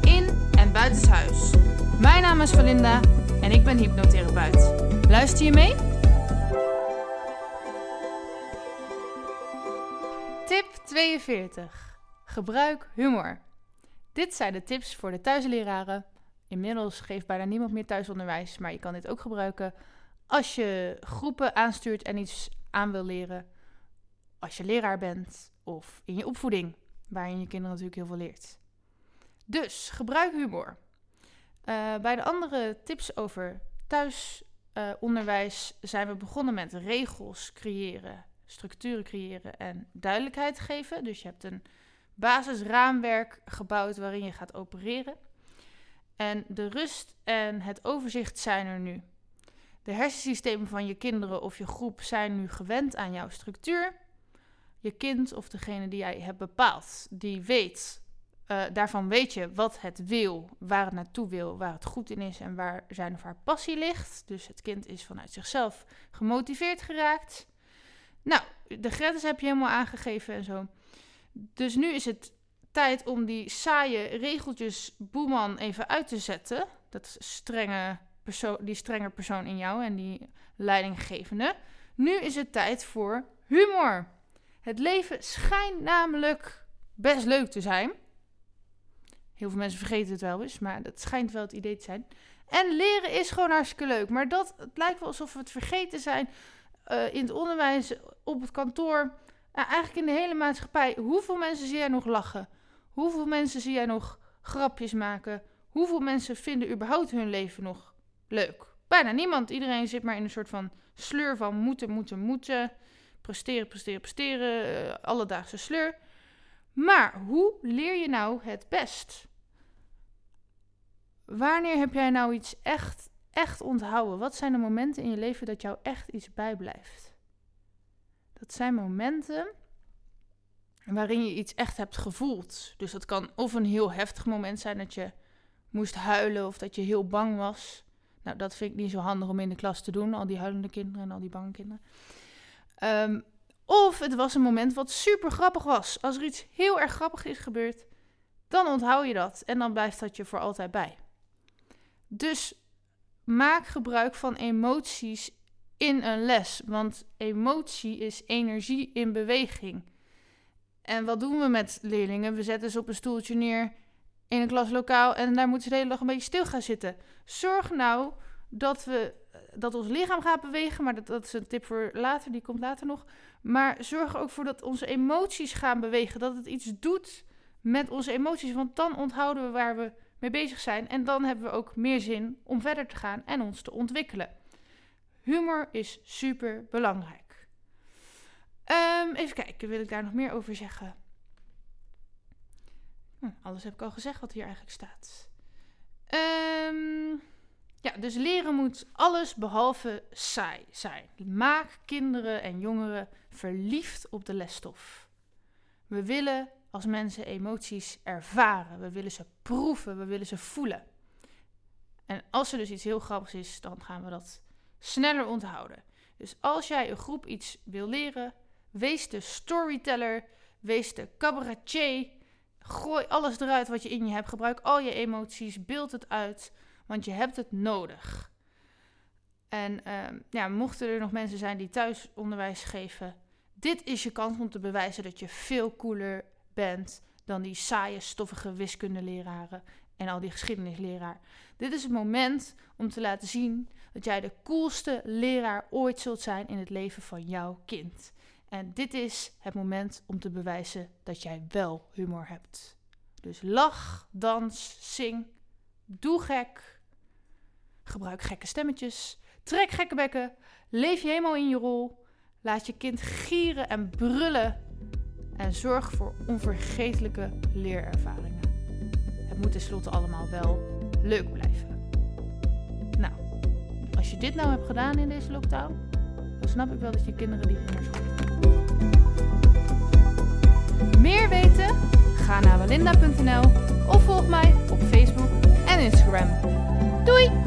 in en buitenshuis. Mijn naam is Valinda en ik ben hypnotherapeut. Luister je mee? Tip 42. Gebruik humor. Dit zijn de tips voor de thuisleraren. Inmiddels geeft bijna niemand meer thuisonderwijs, maar je kan dit ook gebruiken als je groepen aanstuurt en iets aan wil leren. Als je leraar bent of in je opvoeding, waarin je kinderen natuurlijk heel veel leert. Dus gebruik humor. Uh, bij de andere tips over thuisonderwijs uh, zijn we begonnen met regels creëren, structuren creëren en duidelijkheid geven. Dus je hebt een basisraamwerk gebouwd waarin je gaat opereren. En de rust en het overzicht zijn er nu. De hersensystemen van je kinderen of je groep zijn nu gewend aan jouw structuur. Je kind of degene die jij hebt bepaald, die weet, uh, daarvan weet je wat het wil, waar het naartoe wil, waar het goed in is en waar zijn of haar passie ligt. Dus het kind is vanuit zichzelf gemotiveerd geraakt. Nou, de grenzen heb je helemaal aangegeven en zo. Dus nu is het tijd om die saaie regeltjes boeman even uit te zetten. Dat strenge persoon, die strenge persoon in jou en die leidinggevende. Nu is het tijd voor humor. Het leven schijnt namelijk best leuk te zijn. Heel veel mensen vergeten het wel eens, maar dat schijnt wel het idee te zijn. En leren is gewoon hartstikke leuk. Maar dat, het lijkt wel alsof we het vergeten zijn uh, in het onderwijs, op het kantoor. Nou, eigenlijk in de hele maatschappij. Hoeveel mensen zie jij nog lachen? Hoeveel mensen zie jij nog grapjes maken? Hoeveel mensen vinden überhaupt hun leven nog leuk? Bijna niemand. Iedereen zit maar in een soort van sleur van moeten, moeten, moeten. Presteren, presteren, presteren. Uh, alledaagse sleur. Maar hoe leer je nou het best? Wanneer heb jij nou iets echt, echt onthouden? Wat zijn de momenten in je leven dat jou echt iets bijblijft? Dat zijn momenten waarin je iets echt hebt gevoeld. Dus dat kan of een heel heftig moment zijn dat je moest huilen of dat je heel bang was. Nou, dat vind ik niet zo handig om in de klas te doen, al die huilende kinderen en al die bange kinderen. Um, of het was een moment wat super grappig was. Als er iets heel erg grappig is gebeurd, dan onthoud je dat en dan blijft dat je voor altijd bij. Dus maak gebruik van emoties in een les, want emotie is energie in beweging. En wat doen we met leerlingen? We zetten ze op een stoeltje neer in een klaslokaal en daar moeten ze de hele dag een beetje stil gaan zitten. Zorg nou dat, we, dat ons lichaam gaat bewegen, maar dat, dat is een tip voor later, die komt later nog. Maar zorg er ook voor dat onze emoties gaan bewegen, dat het iets doet met onze emoties, want dan onthouden we waar we mee bezig zijn en dan hebben we ook meer zin om verder te gaan en ons te ontwikkelen. Humor is super belangrijk. Um, even kijken, wil ik daar nog meer over zeggen? Hm, alles heb ik al gezegd wat hier eigenlijk staat. Dus leren moet alles behalve saai zijn. Maak kinderen en jongeren verliefd op de lesstof. We willen als mensen emoties ervaren. We willen ze proeven. We willen ze voelen. En als er dus iets heel grappigs is, dan gaan we dat sneller onthouden. Dus als jij een groep iets wil leren, wees de storyteller, wees de cabaretier. Gooi alles eruit wat je in je hebt. Gebruik al je emoties, beeld het uit want je hebt het nodig. En uh, ja, mochten er nog mensen zijn die thuisonderwijs geven, dit is je kans om te bewijzen dat je veel cooler bent dan die saaie, stoffige wiskundeleraren en al die geschiedenisleraar. Dit is het moment om te laten zien dat jij de coolste leraar ooit zult zijn in het leven van jouw kind. En dit is het moment om te bewijzen dat jij wel humor hebt. Dus lach, dans, zing, doe gek, Gebruik gekke stemmetjes. Trek gekke bekken. Leef je helemaal in je rol. Laat je kind gieren en brullen. En zorg voor onvergetelijke leerervaringen. moet tenslotte allemaal wel leuk blijven. Nou, als je dit nou hebt gedaan in deze lockdown, dan snap ik wel dat je kinderen liever naar school. Meer weten? Ga naar walinda.nl of volg mij op Facebook en Instagram. Doei!